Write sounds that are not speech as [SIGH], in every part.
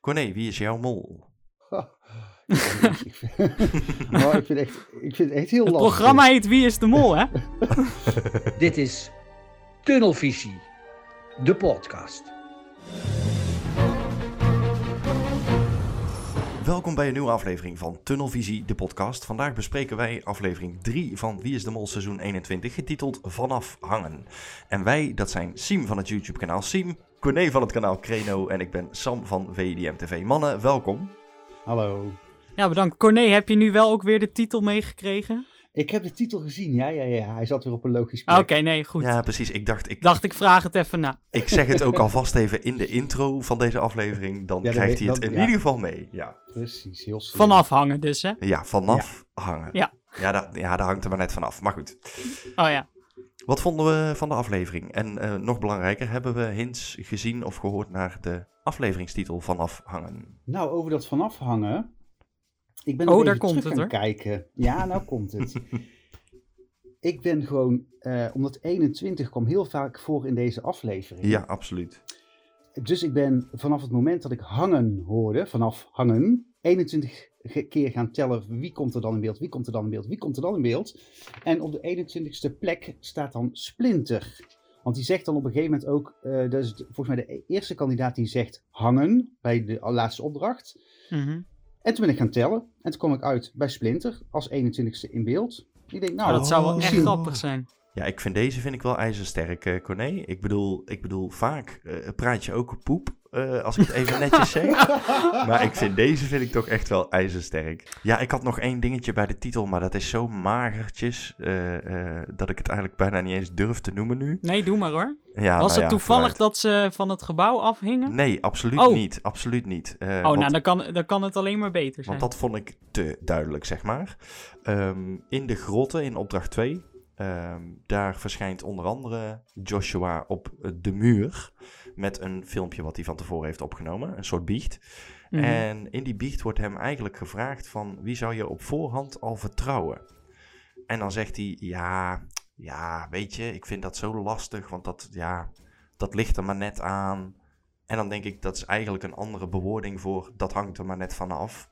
Corné, wie is jouw mol? ik, vind, [LAUGHS] ik, vind echt, ik vind het echt heel Het lastig. programma heet Wie is de Mol, hè? [LAUGHS] Dit is Tunnelvisie, de podcast. Welkom bij een nieuwe aflevering van Tunnelvisie, de podcast. Vandaag bespreken wij aflevering 3 van Wie is de Mol seizoen 21, getiteld Vanaf Hangen. En wij, dat zijn Siem van het YouTube kanaal Siem, Corné van het kanaal Kreno en ik ben Sam van VDM TV. Mannen, welkom. Hallo. Ja, bedankt. Corné, heb je nu wel ook weer de titel meegekregen? Ik heb de titel gezien, ja, ja, ja. Hij zat weer op een logisch Ah, plek. Oké, nee, goed. Ja, precies. Ik dacht, ik, Dacht ik vraag het even na. ik zeg het ook alvast even in de intro van deze aflevering. Dan Ja, dan krijgt hij het dan- in ja. ieder geval mee. Ja, Precies, heel slim. Vanaf hangen dus, hè? ja vanaf hangen. Ja. Ja, daar, ja, daar hangt er maar net vanaf. Maar goed. Oh ja. Wat vonden we van de aflevering? En eh, nog belangrijker, hebben we hints gezien of gehoord naar de afleveringstitel vanaf hangen? Nou, over dat vanaf hangen. Ik ben Oh, nog daar even komt terug het, gaan kijken. Ja, nou komt het. [LAUGHS] ik ben gewoon, eh, omdat 21 kwam heel vaak voor in deze aflevering. Ja, absoluut. Dus ik ben vanaf het moment dat ik hangen hoorde, vanaf hangen, 21 ge- keer gaan tellen wie komt er dan in beeld, wie komt er dan in beeld, wie komt er dan in beeld. En op de 21ste plek staat dan Splinter. Want die zegt dan op een gegeven moment ook, eh, dat is volgens mij de e- eerste kandidaat die zegt hangen bij de laatste opdracht. Mhm. En toen ben ik gaan tellen en toen kwam ik uit bij Splinter als 21ste in beeld. Ik denk, nou, Nou, dat zou wel Oh. echt grappig zijn. Ja, ik vind deze vind ik wel ijzersterk, eh Corné. Ik bedoel, ik bedoel vaak eh, praat je ook poep, eh, als ik het even netjes zeg. [LAUGHS] Maar ik vind deze vind ik toch echt wel ijzersterk. Ja, ik had nog één dingetje bij de titel, maar dat is zo magertjes eh, eh, dat ik het eigenlijk bijna niet eens durf te noemen nu. Nee, doe maar hoor. Ja, Was nou het ja, toevallig vooruit. dat ze van het gebouw afhingen? Nee, absoluut Oh. niet. Absoluut niet. Eh, oh, want, nou, dan kan, dan kan het alleen maar beter zijn. want dat vond ik te duidelijk, zeg maar. Ehm, in de grotten in opdracht 2, ehm, daar verschijnt onder andere Joshua op de muur met een filmpje wat hij van tevoren heeft opgenomen, een soort biecht. Mhm. En in die biecht wordt hem eigenlijk gevraagd van wie zou je op voorhand al vertrouwen? En dan zegt hij, ja, ja, weet je, ik vind dat zo lastig, want dat, ja, dat ligt er maar net aan. En dan denk ik, dat is eigenlijk een andere bewoording voor, dat hangt er maar net vanaf.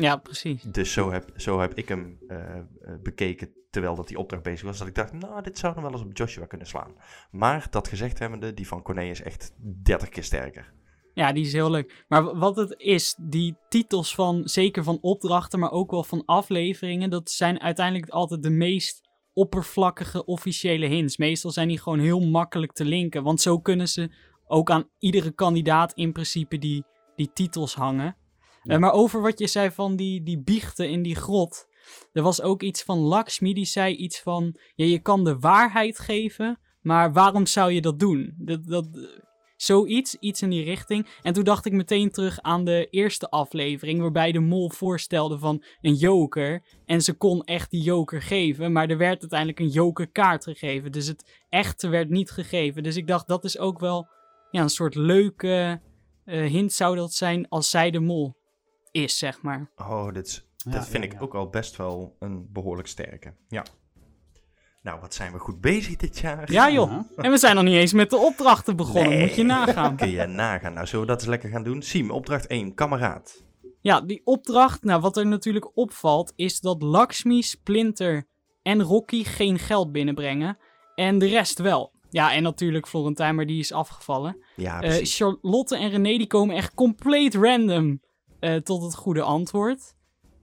Ja, precies. Dus zo heb, zo heb ik hem eh, eh, bekeken terwijl dat die opdracht bezig was. Dat ik dacht, nou, dit zou nog wel eens op Joshua kunnen slaan. Maar dat gezegd hebbende, die van Corné is echt 30 keer sterker. Ja, die is heel leuk. Maar wat het is, die titels van, zeker van opdrachten, maar ook wel van afleveringen, dat zijn uiteindelijk altijd de meest oppervlakkige officiële hints. Meestal zijn die gewoon heel makkelijk te linken, want zo kunnen ze ook aan iedere kandidaat in principe die, die titels hangen. Eh, maar over wat je zei van die, die biechten in die grot. Er was ook iets van Lakshmi, die zei iets van, ja, je kan de waarheid geven, maar waarom zou je dat doen? Dat, dat, zoiets, iets in die richting. En toen dacht ik meteen terug aan de eerste aflevering, waarbij de mol voorstelde van een joker. En ze kon echt die joker geven, maar er werd uiteindelijk een jokerkaart gegeven. Dus het echte werd niet gegeven. Dus ik dacht, dat is ook wel ja, een soort leuke eh, hint zou dat zijn als zij de mol is, zeg maar. Oh, dit, is- Ja, dat vind ja, ik ja. ook al best wel een behoorlijk sterke. Ja. Nou, wat zijn we goed bezig dit jaar. Ja joh, en we zijn nog niet eens met de opdrachten begonnen, Nee. moet je nagaan. Kun je nagaan. Nou, zullen we dat eens lekker gaan doen? Siem, opdracht 1, kameraad. Ja, die opdracht, nou wat er natuurlijk opvalt, is dat Lakshmi, Splinter en Rocky geen geld binnenbrengen. En de rest wel. Ja, en natuurlijk Florentijn, maar die is afgevallen. Ja, Eh, precies. Charlotte en René die komen echt compleet random eh, tot het goede antwoord.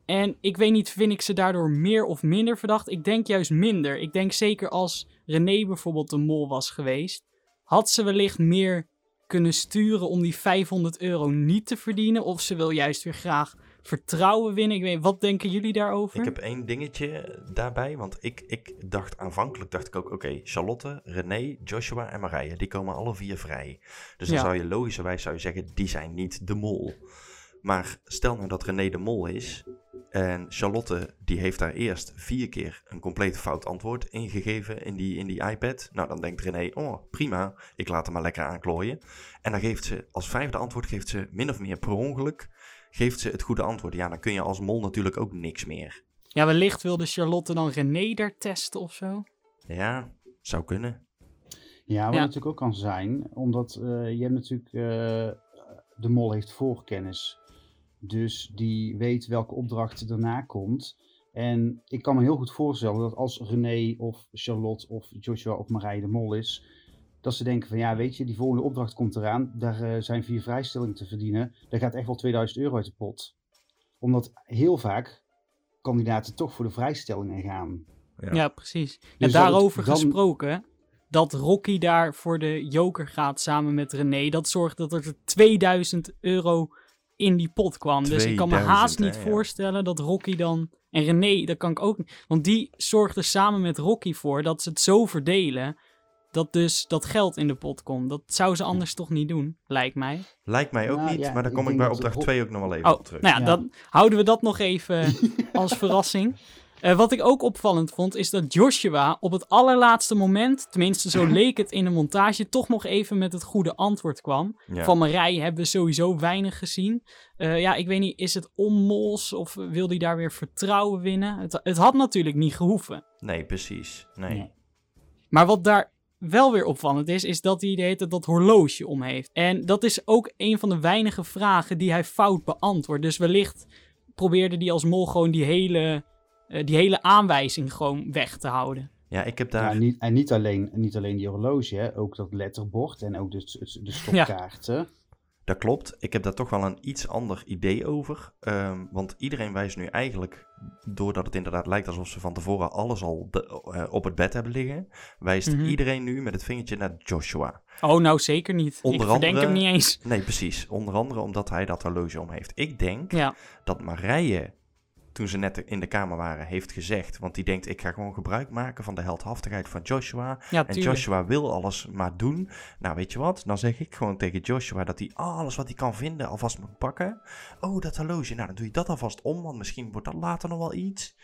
En ik weet niet, vind ik ze daardoor meer of minder verdacht? Ik denk juist minder. Ik denk zeker als René bijvoorbeeld de mol was geweest, had ze wellicht meer kunnen sturen om die 500 euro niet te verdienen. Of ze wil juist weer graag vertrouwen winnen. Ik weet, wat denken jullie daarover? Ik heb één dingetje daarbij, want ik, ik dacht aanvankelijk dacht ik ook, oké, Charlotte, René, Joshua en Marije, die komen alle vier vrij. Dus dan Ja. zou je logischerwijs zou je zeggen, die zijn niet de mol. Maar stel nou dat René de mol is en Charlotte die heeft daar eerst vier keer een compleet fout antwoord ingegeven in die, in die iPad. Nou, dan denkt René, oh prima, ik laat hem maar lekker aanklooien. En dan geeft ze als vijfde antwoord, geeft ze min of meer per ongeluk, geeft ze het goede antwoord. Ja, dan kun je als mol natuurlijk ook niks meer. Ja, wellicht wilde Charlotte dan René daar testen of zo. Ja, zou kunnen. Ja, wat Ja. natuurlijk ook kan zijn, omdat eh, je hebt natuurlijk, eh, de mol heeft voorkennis. Dus die weet welke opdracht daarna komt. En ik kan me heel goed voorstellen dat als René of Charlotte of Joshua of Marije de mol is, dat ze denken van ja, weet je, die volgende opdracht komt eraan. Daar eh, zijn vier vrijstellingen te verdienen. Daar gaat echt wel 2000 euro uit de pot. Omdat heel vaak kandidaten toch voor de vrijstellingen gaan. Ja. Ja, precies. en Dus het daarover dan- gesproken, dat Rocky daar voor de joker gaat samen met René, dat zorgt dat er 2000 euro in die pot kwam. Dus ik kan me 2000, haast niet hè, voorstellen dat Rocky dan... En René, dat kan ik ook niet. Want die zorgt er samen met Rocky voor dat ze het zo verdelen... dat dus dat geld in de pot komt. Dat zou ze anders toch niet doen, lijkt mij. Lijkt mij ook Nou, niet, ja, maar daar ik kom ik bij opdracht Rob- 2 ook nog wel even Oh, op terug. nou ja, Ja. dan houden we dat nog even [LAUGHS] als verrassing. Eh, wat ik ook opvallend vond, is dat Joshua op het allerlaatste moment, tenminste zo leek het in de montage, toch nog even met het goede antwoord kwam. Ja. Van Marij hebben we sowieso weinig gezien. Eh, ja, ik weet niet, is het onmols of wil hij daar weer vertrouwen winnen? Het, het had natuurlijk niet gehoeven. Nee, precies. Nee. Nee. Maar wat daar wel weer opvallend is, is dat hij de hele dat horloge om heeft. En dat is ook een van de weinige vragen die hij fout beantwoordt. Dus wellicht probeerde hij als mol gewoon die hele, eh, die hele aanwijzing gewoon weg te houden. Ja, ik heb Ja, daar... niet, en niet alleen, niet alleen die horloge, hè, ook dat letterbord en ook de, de, stopkaarten. Dat klopt. Ik heb daar toch wel een iets ander idee over. Ehm, want iedereen wijst nu eigenlijk, doordat het inderdaad lijkt alsof ze van tevoren alles al de- eh, op het bed hebben liggen, wijst Mhm. iedereen nu met het vingertje naar Joshua. Oh, nou zeker niet. Onder ik verdenk andere- hem niet eens. Nee, precies. Onder andere omdat hij dat horloge om heeft. Ik denk Ja, dat Marije, toen ze net in de kamer waren, heeft gezegd, want die denkt, ik ga gewoon gebruik maken van de heldhaftigheid van Joshua. ja En. Joshua wil alles maar doen. Nou, weet je wat? Dan zeg ik gewoon tegen Joshua dat hij alles wat hij kan vinden alvast moet pakken. Oh, dat horloge. Nou, dan doe je dat alvast om, want misschien wordt dat later nog wel iets.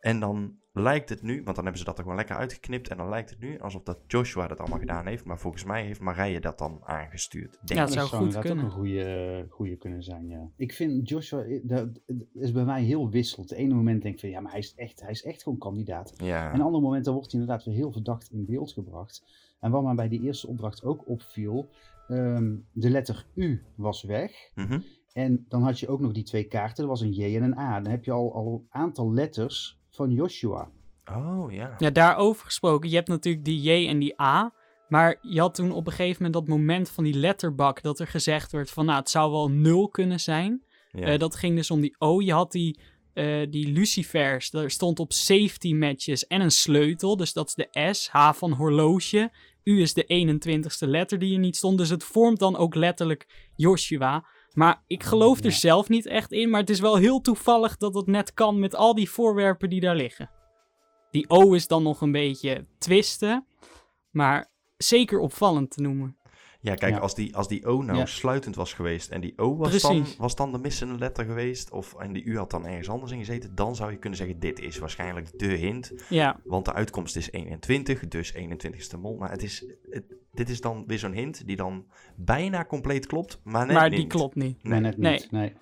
En dan lijkt het nu, want dan hebben ze dat er gewoon lekker uitgeknipt. En dan lijkt het nu alsof dat Joshua dat allemaal gedaan heeft. Maar volgens mij heeft Marije dat dan aangestuurd. Denk Ja, het zou goed inderdaad kunnen. ook een goede, goede kunnen zijn, ja. Ik vind Joshua, eh, dat dat is bij mij heel wisselend. Het ene moment denk ik van, ja, maar hij is echt, hij is echt gewoon kandidaat. ja. En een ander moment dan wordt hij inderdaad weer heel verdacht in beeld gebracht. En wat mij bij die eerste opdracht ook opviel, ehm, de letter U was weg. Mhm. En dan had je ook nog die twee kaarten, er was een J en een A. Dan heb je al, al een aantal letters van Joshua. Oh, ja. Ja, daarover gesproken. Je hebt natuurlijk die J en die A. Maar je had toen op een gegeven moment dat moment van die letterbak. dat er gezegd werd van nou, het zou wel 0 kunnen zijn. Ja. Eh, dat ging dus om die O. Je had die, eh, die lucifers. Daar stond op safety matches en een sleutel. Dus dat is de S. H van horloge. U is de 21ste letter die er niet stond. Dus het vormt dan ook letterlijk Joshua. Maar ik geloof er zelf niet echt in. Maar het is wel heel toevallig dat het net kan met al die voorwerpen die daar liggen. Die O is dan nog een beetje twisten. Maar zeker opvallend te noemen. Ja, kijk, Ja. Als, die, als die O nou Ja. sluitend was geweest en die O was dan, was dan de missende letter geweest, of en die U had dan ergens anders in gezeten, dan zou je kunnen zeggen, dit is waarschijnlijk de hint. Ja, Want de uitkomst is 21, dus 21ste mol. Maar het is, het- dit is dan weer zo'n hint die dan bijna compleet klopt, maar net maar niet. die klopt niet. Nee, net Nee. niet. Nee.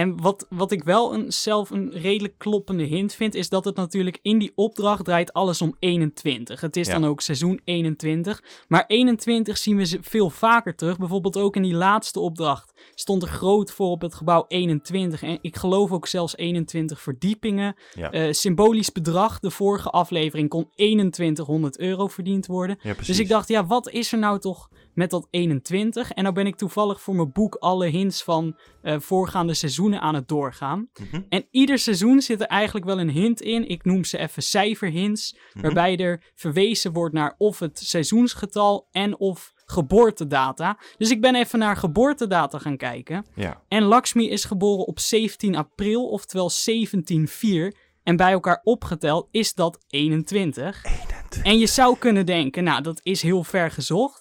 En wat, wat ik wel een, zelf een redelijk kloppende hint vind, is dat het natuurlijk in die opdracht draait alles om 21. Het is Ja. dan ook seizoen 21. Maar 21 zien we ze veel vaker terug. Bijvoorbeeld ook in die laatste opdracht stond er groot voor op het gebouw 21. En ik geloof ook zelfs 21 verdiepingen. Ja. Eh, symbolisch bedrag. De vorige aflevering kon 2100 euro verdiend worden. Ja. Dus ik dacht, ja, wat is er nou toch met dat 21? En nou ben ik toevallig voor mijn boek alle hints van eh, voorgaande seizoenen aan het doorgaan. Mhm, En ieder seizoen zit er eigenlijk wel een hint in. Ik noem ze even cijferhints. mhm. Waarbij er verwezen wordt naar of het seizoensgetal en of geboortedata. Dus ik ben even naar geboortedata gaan kijken. Ja, En Lakshmi is geboren op 17 april, oftewel 17-4. En bij elkaar opgeteld is dat 21. 21. En je zou kunnen denken, nou, dat is heel ver gezocht.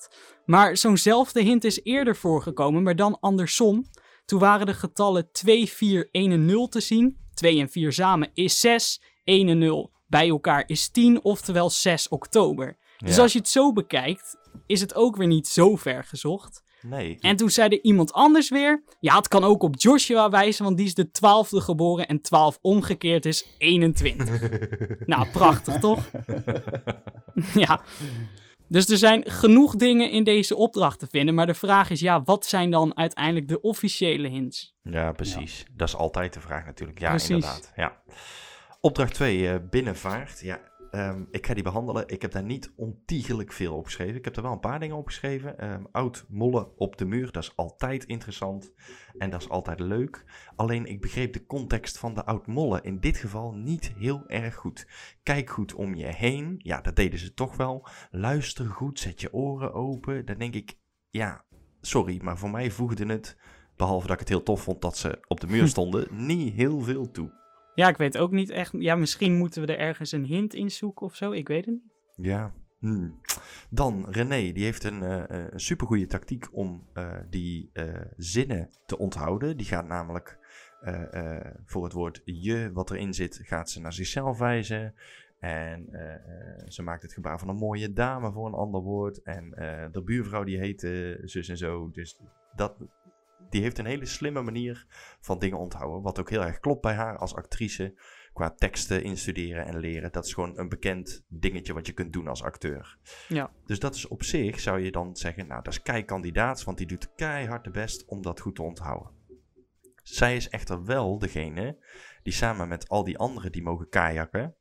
Maar zo'nzelfde hint is eerder voorgekomen, maar dan andersom. Toen waren de getallen 2, 4, 1 en 0 te zien. 2 en 4 samen is 6. 1 en 0 bij elkaar is 10, oftewel 6 oktober. Dus als je het zo bekijkt, is het ook weer niet zo ver gezocht. Nee. En toen zei er iemand anders weer, ja, het kan ook op Joshua wijzen, want die is de 12e geboren en 12 omgekeerd is 21. [LAUGHS] nou, prachtig toch? [LAUGHS] ja. Dus er zijn genoeg dingen in deze opdracht te vinden. Maar de vraag is, ja, wat zijn dan uiteindelijk de officiële hints? Ja, precies. Dat is altijd de vraag natuurlijk. Ja, Precies. inderdaad. Ja. Opdracht 2, binnenvaart. Ja, ehm, ik ga die behandelen. Ik heb daar niet ontiegelijk veel opgeschreven. Ik heb er wel een paar dingen opgeschreven. Ehm, oud mollen op de muur, dat is altijd interessant. En dat is altijd leuk. Alleen ik begreep de context van de oud mollen in dit geval niet heel erg goed. Kijk goed om je heen. Ja, dat deden ze toch wel. Luister goed, zet je oren open. Dan denk ik, ja, sorry, maar voor mij voegde het, behalve dat ik het heel tof vond dat ze op de muur [LAUGHS] stonden, niet heel veel toe. Ja, ik weet ook niet echt. Ja, misschien moeten we er ergens een hint in zoeken of zo. Ik weet het niet. Ja. Hmm. Dan René, die heeft een, een supergoeie tactiek om eh, die zinnen te onthouden. Die gaat namelijk voor het woord je wat erin zit, gaat ze naar zichzelf wijzen. En ze maakt het gebaar van een mooie dame voor een ander woord. En de buurvrouw die heet zus en zo. Dus dat, die heeft een hele slimme manier van dingen onthouden. Wat ook heel erg klopt bij haar als actrice. Qua teksten instuderen en leren. Dat is gewoon een bekend dingetje wat je kunt doen als acteur. Ja. Dus dat is op zich, zou je dan zeggen, nou dat is kei kandidaat. Want die doet keihard de best om dat goed te onthouden. Zij is echter wel degene die samen met al die anderen die mogen kajakken,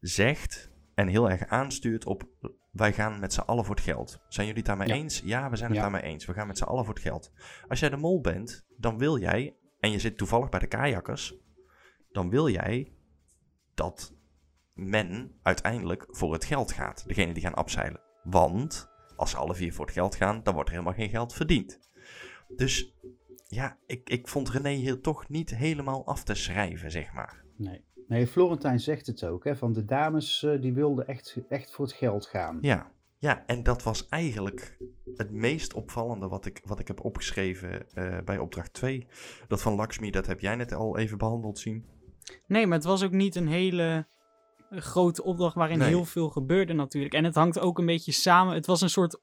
zegt en heel erg aanstuurt op wij gaan met z'n allen voor het geld. Zijn jullie het daarmee Ja. eens? Ja, we zijn het Ja. daarmee eens. We gaan met z'n allen voor het geld. Als jij de mol bent, dan wil jij, en je zit toevallig bij de kajakkers, dan wil jij dat men uiteindelijk voor het geld gaat. Degene die gaan abzeilen. Want als ze alle vier voor het geld gaan, dan wordt er helemaal geen geld verdiend. Dus ja, ik, ik vond René hier toch niet helemaal af te schrijven, zeg maar. Nee. Nee, Florentijn zegt het ook, hè, van de dames eh, die wilden echt, echt voor het geld gaan. Ja, ja, en dat was eigenlijk het meest opvallende wat ik, wat ik heb opgeschreven eh, bij opdracht 2. Dat van Lakshmi, dat heb jij net al even behandeld zien. Nee, maar het was ook niet een hele eh, grote opdracht waarin Nee. heel veel gebeurde natuurlijk. En het hangt ook een beetje samen. Het was een soort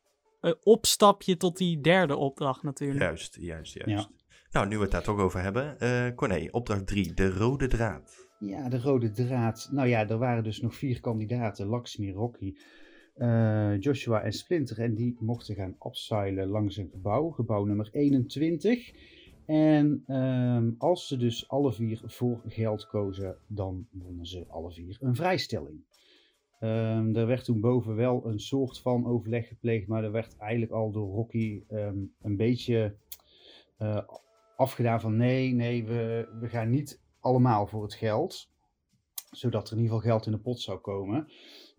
opstapje tot die derde opdracht natuurlijk. Juist, juist, juist. Ja. Nou, nu we het daar toch over hebben. eh Corné, opdracht 3, de rode draad. Ja, de rode draad. Nou ja, er waren dus nog vier kandidaten. Lakshmi, Rocky, eh, Joshua en Splinter. En die mochten gaan abseilen langs een gebouw. Gebouw nummer 21. En ehm, als ze dus alle vier voor geld kozen, dan wonnen ze alle vier een vrijstelling. Ehm, er werd toen boven wel een soort van overleg gepleegd, maar er werd eigenlijk al door Rocky ehm, een beetje eh, afgedaan van nee, nee, we, we gaan niet allemaal voor het geld. Zodat er in ieder geval geld in de pot zou komen.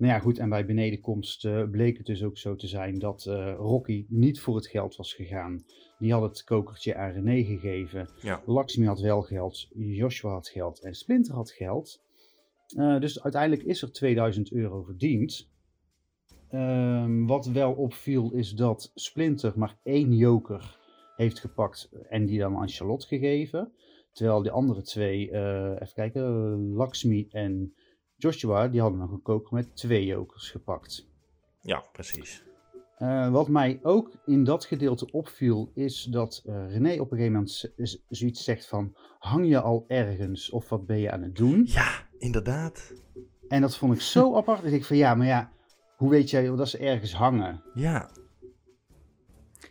Nou ja, goed, en bij benedenkomst eh, bleek het dus ook zo te zijn dat eh, Rocky niet voor het geld was gegaan. Die had het kokertje aan René gegeven. Ja. Lakshmi had wel geld, Joshua had geld en Splinter had geld. Eh, dus uiteindelijk is er 2000 euro verdiend. Ehm, wat wel opviel is dat Splinter maar één joker heeft gepakt en die dan aan Charlotte gegeven. Terwijl de andere twee, eh, even kijken, Lakshmi en Joshua, die hadden nog een koker met twee jokers gepakt. Ja, precies. Eh, wat mij ook in dat gedeelte opviel, is dat eh, René op een gegeven moment zoiets zegt van, hang je al ergens of wat ben je aan het doen? Ja, inderdaad. En dat vond ik zo [LAUGHS] apart. Dat ik van, ja, maar ja, hoe weet jij dat ze ergens hangen? Ja,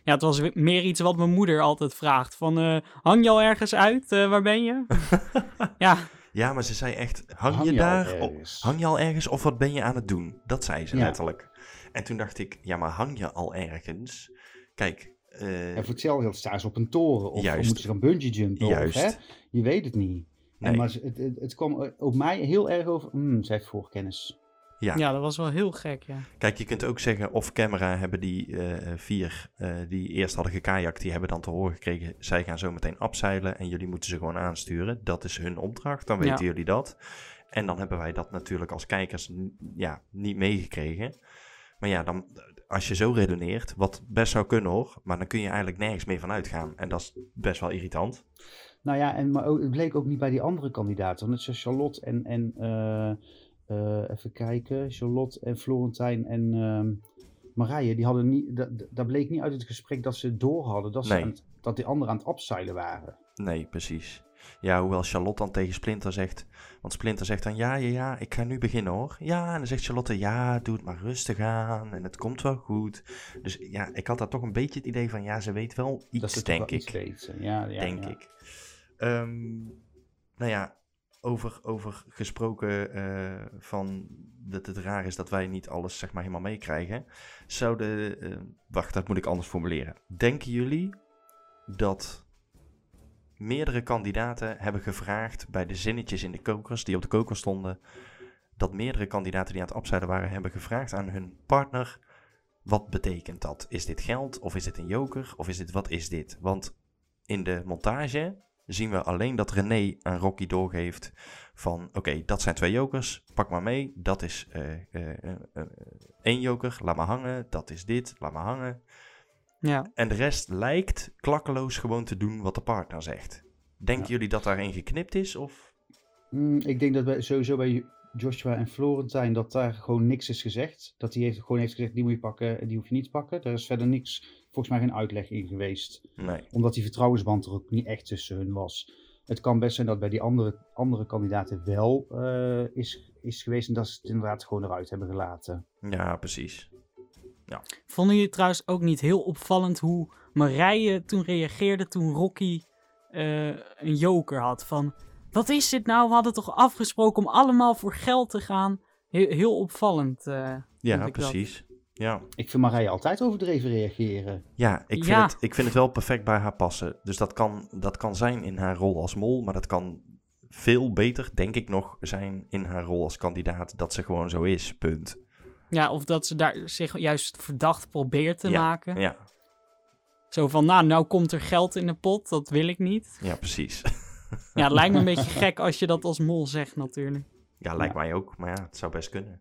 Ja, het was meer iets wat mijn moeder altijd vraagt. Van, eh, hang je al ergens uit? Eh, waar ben je? [LAUGHS] ja, ja, maar ze zei echt, hang, Hang je je al daar? O- hang je al ergens of wat ben je aan het doen? Dat zei ze Ja. letterlijk. En toen dacht ik, ja, maar hang je al ergens? Kijk, eh, En voor hetzelfde geld staan ze op een toren. Of, Juist. of moeten ze gaan bungee jumpen. Juist. Of, hè? Je weet het niet. Nee. En, maar het, het, het kwam op mij heel erg over, hmm, zij heeft voorkennis. Ja. ja, dat was wel heel gek, ja. Kijk, je kunt ook zeggen, off camera hebben die eh, vier eh, die eerst hadden gekajakt, die hebben dan te horen gekregen, zij gaan zo meteen abzeilen en jullie moeten ze gewoon aansturen. Dat is hun opdracht, dan weten Ja. jullie dat. En dan hebben wij dat natuurlijk als kijkers ja, niet meegekregen. Maar ja, dan, als je zo redeneert, wat best zou kunnen hoor, maar dan kun je eigenlijk nergens meer van uitgaan. En dat is best wel irritant. Nou ja, en, maar ook, het bleek ook niet bij die andere kandidaten. Want het is Charlotte en, en eh, eh, even kijken, Charlotte en Florentijn en ehm, Marije, die hadden niet, da- da- daar bleek niet uit het gesprek dat ze door hadden dat, Nee. dat die anderen aan het abseilen waren. Nee, precies. Ja, hoewel Charlotte dan tegen Splinter zegt... Want Splinter zegt dan, ja, ja, ja, ik ga nu beginnen hoor. Ja, en dan zegt Charlotte, ja, doe het maar rustig aan en het komt wel goed. Dus ja, ik had daar toch een beetje het idee van, ja, ze weet wel dat iets, denk wel ik. iets. Ja, ja, denk ja. ik. Ehm, nou ja, over, over gesproken eh, van dat het raar is dat wij niet alles zeg maar helemaal meekrijgen. Zouden, eh, wacht, dat moet ik anders formuleren. Denken jullie dat meerdere kandidaten hebben gevraagd bij de zinnetjes in de kokers, die op de koker stonden, dat meerdere kandidaten die aan het opzijden waren, hebben gevraagd aan hun partner, wat betekent dat? Is dit geld of is dit een joker of is dit, wat is dit? Want in de montage zien we alleen dat René aan Rocky doorgeeft van oké, dat zijn twee jokers, pak maar mee, dat is eh, eh, eh, één joker, laat maar hangen, dat is dit, laat maar hangen. Ja. En de rest lijkt klakkeloos gewoon te doen wat de partner zegt. Denken Ja. jullie dat daarin geknipt is? Of? Mm, ik denk dat bij, sowieso bij Joshua en Florentijn dat daar gewoon niks is gezegd. Dat hij heeft, gewoon heeft gezegd, die moet je pakken en die hoef je niet te pakken. Daar is verder niks, volgens mij geen uitleg in geweest. Nee. Omdat die vertrouwensband er ook niet echt tussen hun was. Het kan best zijn dat bij die andere, andere kandidaten wel eh, is, is geweest. En dat ze het inderdaad gewoon eruit hebben gelaten. Ja, precies. Vonden jullie trouwens ook niet heel opvallend hoe Marije toen reageerde toen Rocky eh, een joker had? Van, wat is dit nou? We hadden toch afgesproken om allemaal voor geld te gaan? Heel, heel opvallend. eh. Ja, dat. Ja. Ik vind Marije altijd overdreven reageren. Ja, ik vind, Ja. Het, ik vind het wel perfect bij haar passen. Dus dat kan, dat kan zijn in haar rol als mol, maar dat kan veel beter, denk ik nog, zijn in haar rol als kandidaat. Dat ze gewoon zo is, punt. Ja, of dat ze daar zich juist verdacht probeert te Ja, maken. Ja, Zo van, nou, nou komt er geld in de pot. Dat wil ik niet. ja precies. Ja, het lijkt me een [LAUGHS] beetje gek als je dat als mol zegt natuurlijk. Ja, lijkt mij ook, maar ja, het zou best kunnen.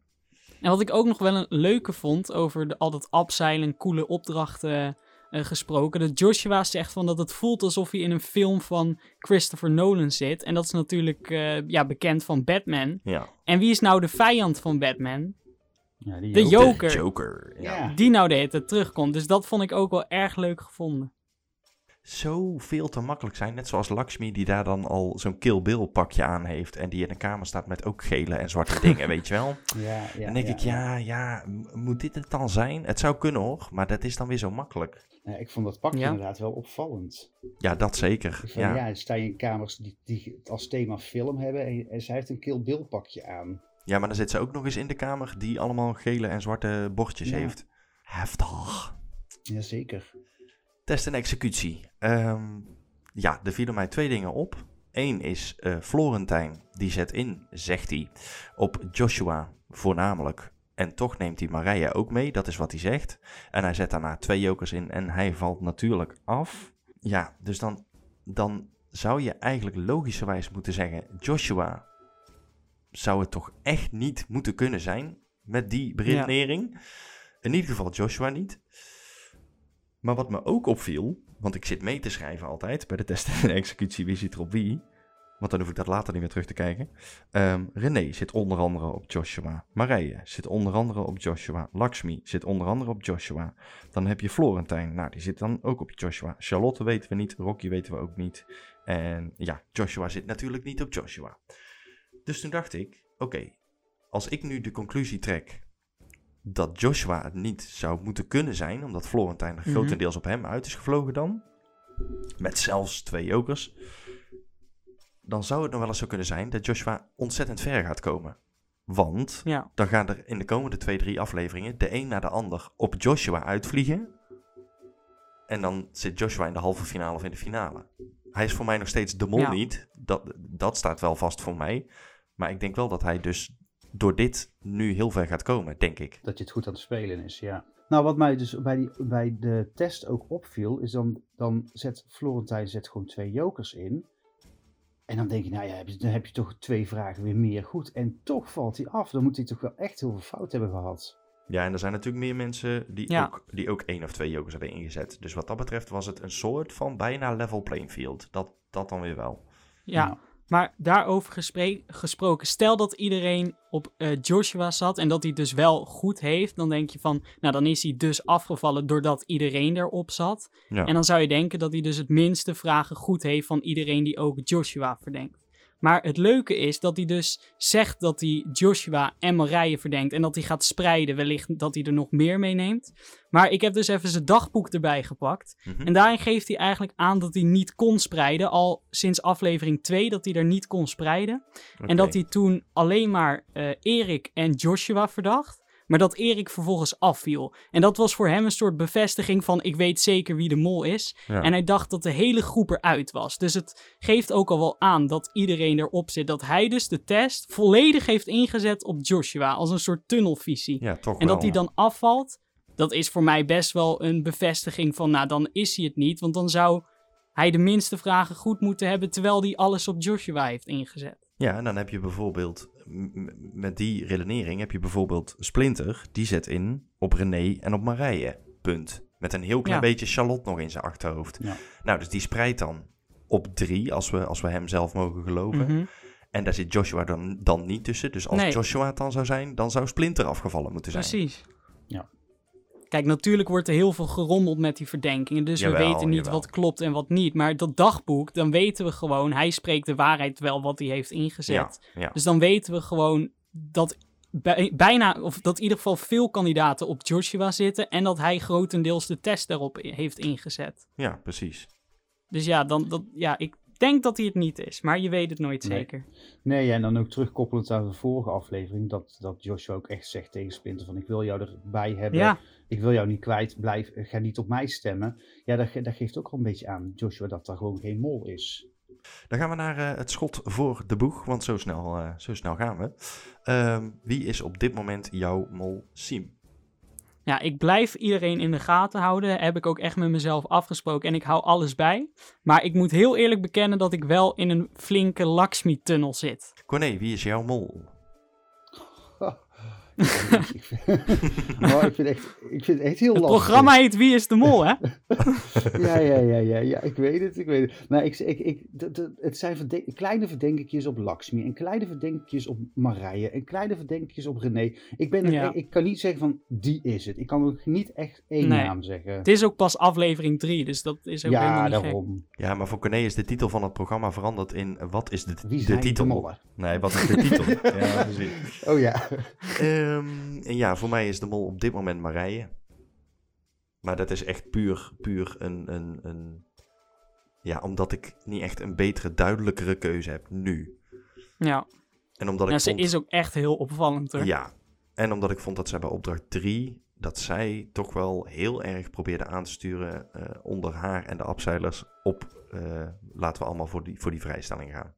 En wat ik ook nog wel een leuke vond over de, al dat abzeilen, coole opdrachten eh, gesproken. Dat Joshua zegt van dat het voelt alsof hij in een film van Christopher Nolan zit. En dat is natuurlijk eh, ja, bekend van Batman. Ja. En wie is nou de vijand van Batman? Ja, die De joker. Joker. De Joker. Ja. Ja. Die nou de hele tijd terugkomt. Dus dat vond ik ook wel erg leuk gevonden. Zo veel te makkelijk zijn. Net zoals Lakshmi, die daar dan al zo'n Kill Bill pakje aan heeft. En die in een kamer staat met ook gele en zwarte [LAUGHS] dingen, weet je wel. Ja, ja, dan denk ik, ja, ja, moet dit het dan zijn? Het zou kunnen hoor, maar dat is dan weer zo makkelijk. Ja, ik vond dat pakje Ja. inderdaad wel opvallend. Ja, dat zeker. Van, ja. Ja. sta je in kamers die, die het als thema film hebben en, en zij heeft een Kill Bill pakje aan. ja, maar dan zit ze ook nog eens in de kamer die allemaal gele en zwarte bordjes Ja. heeft. Heftig. Jazeker. Test en executie. Ehm, ja, er vielen mij twee dingen op. Eén is eh, Florentijn, die zet in, zegt hij, op Joshua voornamelijk. En toch neemt hij Marije ook mee, dat is wat hij zegt. En hij zet daarna twee jokers in en hij valt natuurlijk af. Ja, dus dan, dan zou je eigenlijk logischerwijs moeten zeggen, Joshua zou het toch echt niet moeten kunnen zijn met die beredenering. In ieder geval Joshua niet. Maar wat me ook opviel, want ik zit mee te schrijven altijd bij de test en executie wie zit er op wie. Want dan hoef ik dat later niet meer terug te kijken. Ehm, René zit onder andere op Joshua. Marije zit onder andere op Joshua. Lakshmi zit onder andere op Joshua. Dan heb je Florentijn. Nou, die zit dan ook op Joshua. Charlotte weten we niet. Rocky weten we ook niet. En ja, Joshua zit natuurlijk niet op Joshua. Dus toen dacht ik, oké, als ik nu de conclusie trek dat Joshua het niet zou moeten kunnen zijn, omdat Florentijn er Mhm. grotendeels op hem uit is gevlogen dan, met zelfs twee jokers, dan zou het nog wel eens zo kunnen zijn dat Joshua ontzettend ver gaat komen. Want Ja, dan gaan er in de komende twee, drie afleveringen de een na de ander op Joshua uitvliegen. En dan zit Joshua in de halve finale of in de finale. Hij is voor mij nog steeds de mol Ja. niet. Dat, dat staat wel vast voor mij. Maar ik denk wel dat hij dus door dit nu heel ver gaat komen, denk ik. Dat je het goed aan het spelen is, ja. Nou, wat mij dus bij, die, bij de test ook opviel, is dan, dan zet Florentijn zet gewoon twee jokers in. En dan denk je, nou ja, heb je- dan heb je toch twee vragen weer meer goed. En toch valt hij af. Dan moet hij toch wel echt heel veel fout hebben gehad. Ja, en er zijn natuurlijk meer mensen die, Ja. ook, die ook één of twee jokers hebben ingezet. Dus wat dat betreft was het een soort van bijna level playing field. Dat, dat dan weer wel. ja. Maar daarover gespre- gesproken, stel dat iedereen op eh, Joshua zat en dat hij dus wel goed heeft, dan denk je van, nou dan is hij dus afgevallen doordat iedereen erop zat. Ja. En dan zou je denken dat hij dus het minste vragen goed heeft van iedereen die ook Joshua verdenkt. Maar het leuke is dat hij dus zegt dat hij Joshua en Marije verdenkt en dat hij gaat spreiden, wellicht dat hij er nog meer meeneemt. Maar ik heb dus even zijn dagboek erbij gepakt. Mhm. En daarin geeft hij eigenlijk aan dat hij niet kon spreiden, al sinds aflevering 2 dat hij er niet kon spreiden. En dat hij toen alleen maar eh Erik en Joshua verdacht. Maar dat Erik vervolgens afviel. En dat was voor hem een soort bevestiging van ik weet zeker wie de mol is. Ja. En hij dacht dat de hele groep eruit was. Dus het geeft ook al wel aan dat iedereen erop zit. Dat hij dus de test volledig heeft ingezet op Joshua. Als een soort tunnelvisie. Ja, toch En dat hij dan afvalt, dat is voor mij best wel een bevestiging van, nou dan is hij het niet. Want dan zou hij de minste vragen goed moeten hebben, terwijl hij alles op Joshua heeft ingezet. Ja, en dan heb je bijvoorbeeld, met die redenering heb je bijvoorbeeld Splinter, die zet in op René en op Marije. Punt. Met een heel klein Ja. beetje Charlotte nog in zijn achterhoofd. Ja. Nou, dus die spreidt dan op drie, als we, als we hem zelf mogen geloven. Mhm. En daar zit Joshua dan, dan niet tussen. Dus als Nee. Joshua het dan zou zijn, dan zou Splinter afgevallen moeten zijn. Precies. Ja. Kijk, natuurlijk wordt er heel veel gerommeld met die verdenkingen. Dus we weten niet jawel. wat klopt en wat niet. Maar dat dagboek, dan weten we gewoon, hij spreekt de waarheid wel wat hij heeft ingezet. Ja, ja. Dus dan weten we gewoon dat bij- bijna, of dat in ieder geval veel kandidaten op Joshua zitten. En dat hij grotendeels de test daarop heeft ingezet. ja, precies. Dus ja, dan, dat, ja, ik denk dat hij het niet is. Maar je weet het nooit Nee. zeker. Nee, ja, en dan ook terugkoppelend aan de vorige aflevering, dat, dat Joshua ook echt zegt tegen Splinter van ik wil jou erbij hebben, Ja, ik wil jou niet kwijt, blijf, ga niet op mij stemmen. Ja, dat, dat geeft ook wel een beetje aan, Joshua, dat daar gewoon geen mol is. Dan gaan we naar eh, het schot voor de boeg, want zo snel, eh, zo snel gaan we. Ehm, wie is op dit moment jouw mol Siem? ja, ik blijf iedereen in de gaten houden. Heb ik ook echt met mezelf afgesproken. En ik hou alles bij. Maar ik moet heel eerlijk bekennen dat ik wel in een flinke Lakshmi-tunnel zit. Corné, wie is jouw mol? Ik, [LAUGHS] vind, maar ik, vind echt, ik vind het echt heel Het lastig. programma heet Wie is de Mol, hè? [LAUGHS] Ja, ja, ja, ja, ja, ik weet het, ik weet het. Maar ik, ik, ik, het zijn verden- kleine verdenkingjes op Lakshmi en kleine verdenkingjes op Marije en kleine verdenkingjes op René. Ik, ben er, Ja. ik, ik kan niet zeggen van die is het. Ik kan ook niet echt één Nee. naam zeggen. Het is ook pas aflevering 3, dus dat is ook helemaal Ja, niet gek. daarom. Ja, maar voor Corné is de titel van het programma veranderd in wat is de, Wie de titel? de? Nee, wat is de titel? [LAUGHS] ja, precies. Oh ja. Ehm, en ja, voor mij is de mol op dit moment Marije. Maar dat is echt puur, puur een, een, een... Ja, omdat ik niet echt een betere, duidelijkere keuze heb nu. Ja, En omdat ik ze vond... is ook echt heel opvallend, hoor. Ja, en omdat ik vond dat zij bij opdracht 3... dat zij toch wel heel erg probeerde aan te sturen... eh, onder haar en de abzeilers op... eh, laten we allemaal voor die, voor die vrijstelling gaan.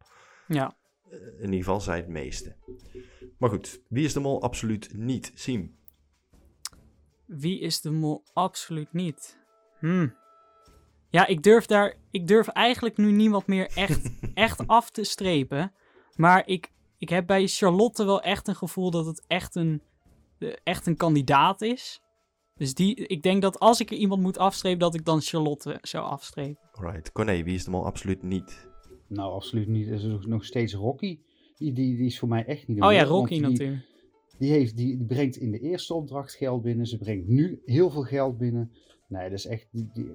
ja. Eh, in ieder geval zij het meeste. Maar goed, wie is de mol? Absoluut niet. Siem. Wie is de mol? Absoluut niet. Hmm. Ja, ik durf daar. Ik durf eigenlijk nu niemand meer echt, [LAUGHS] echt af te strepen. Maar ik, ik heb bij Charlotte wel echt een gevoel dat het echt een, eh, echt een kandidaat is. Dus die, ik denk dat als ik er iemand moet afstrepen, dat ik dan Charlotte zou afstrepen. Alright. Corné, wie is de mol? Absoluut niet. Nou, absoluut niet. Er is nog- steeds Rocky. Die, die, die is voor mij echt niet de Oh ja, Rocky die, natuurlijk. Die, heeft, die, die brengt in de eerste opdracht geld binnen. Ze brengt nu heel veel geld binnen. Nee, dat is echt... Die, die...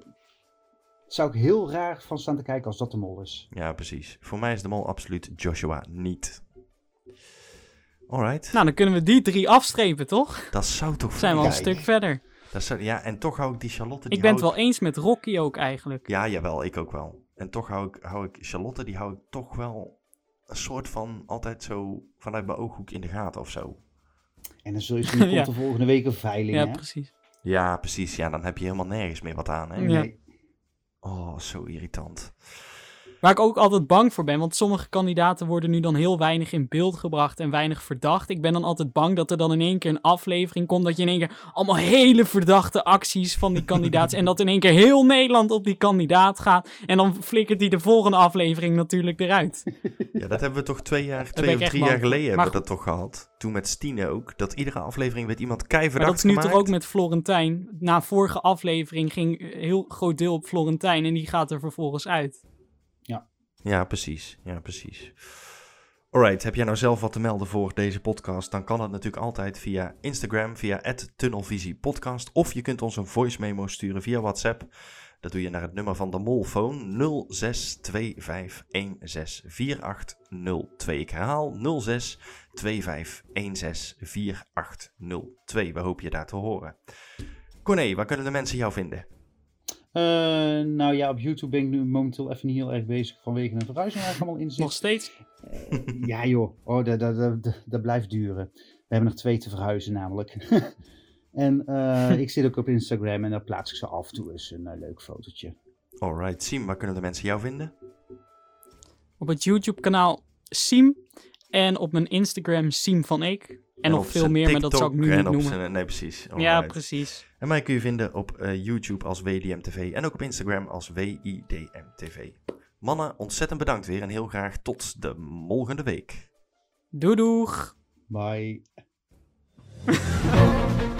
Zou ik heel raar van staan te kijken als dat de mol is. Ja, precies. Voor mij is de mol absoluut Joshua niet. Alright. Nou, dan kunnen we die drie afstrepen, toch? Dat zou toch... Zijn we al een stuk verder. Dat zou... Ja, en toch hou ik die Charlotte... Die Ik ben het wel eens met Rocky ook eigenlijk. Ja, jawel, ik ook wel. En toch hou ik, hou ik Charlotte, die hou ik toch wel een soort van altijd zo vanuit mijn ooghoek in de gaten of zo. En dan zul je zien, [LAUGHS] Ja. komt de volgende week een veiling, Ja, hè? precies. Ja, precies. Ja, dan heb je helemaal nergens meer wat aan, hè? Ja. Nee. Oh, zo irritant. Waar ik ook altijd bang voor ben, want sommige kandidaten worden nu dan heel weinig in beeld gebracht en weinig verdacht. Ik ben dan altijd bang dat er dan in één keer een aflevering komt, dat je in één keer allemaal hele verdachte acties van die kandidaat [LAUGHS] en dat in één keer heel Nederland op die kandidaat gaat en dan flikkert die de volgende aflevering natuurlijk eruit. Ja, dat hebben we toch twee jaar, twee of drie jaar geleden Maar hebben we dat toch gehad. Toen met Stine ook. Dat iedere aflevering werd iemand keiverdacht Maar dat is nu gemaakt. toch ook met Florentijn. Na vorige aflevering ging een heel groot deel op Florentijn en die gaat er vervolgens uit. Ja, precies. Ja, precies. Alright, heb jij nou zelf wat te melden voor deze podcast? Dan kan dat natuurlijk altijd via Instagram, via tunnelvisiepodcast. Of je kunt ons een voice memo sturen via WhatsApp. Dat doe je naar het nummer van de Molphone 0625164802. Ik herhaal 0625164802. We hopen je daar te horen. Corné, waar kunnen de mensen jou vinden? Uh, nou ja, op YouTube ben ik nu momenteel even niet heel erg bezig vanwege een verhuizing waar ik allemaal in zit. Nog steeds? Uh, ja joh, oh, dat, dat, dat, dat, blijft duren. We hebben nog twee te verhuizen namelijk. [LAUGHS] en uh, ik zit ook op Instagram en daar plaats ik ze af en toe eens een leuk fotootje. Alright, Siem, waar kunnen de mensen jou vinden? Op het YouTube kanaal Siem en op mijn Instagram Siem van Eek. En, nog veel meer, maar dat zou ik nu niet noemen. Zijn, nee, precies. Alright. Ja, precies. En mij kun je vinden op uh, YouTube als WDMTV en ook op Instagram als WIDMTV. Mannen, ontzettend bedankt weer en heel graag tot de volgende week. Doei doeg! Bye. [LAUGHS]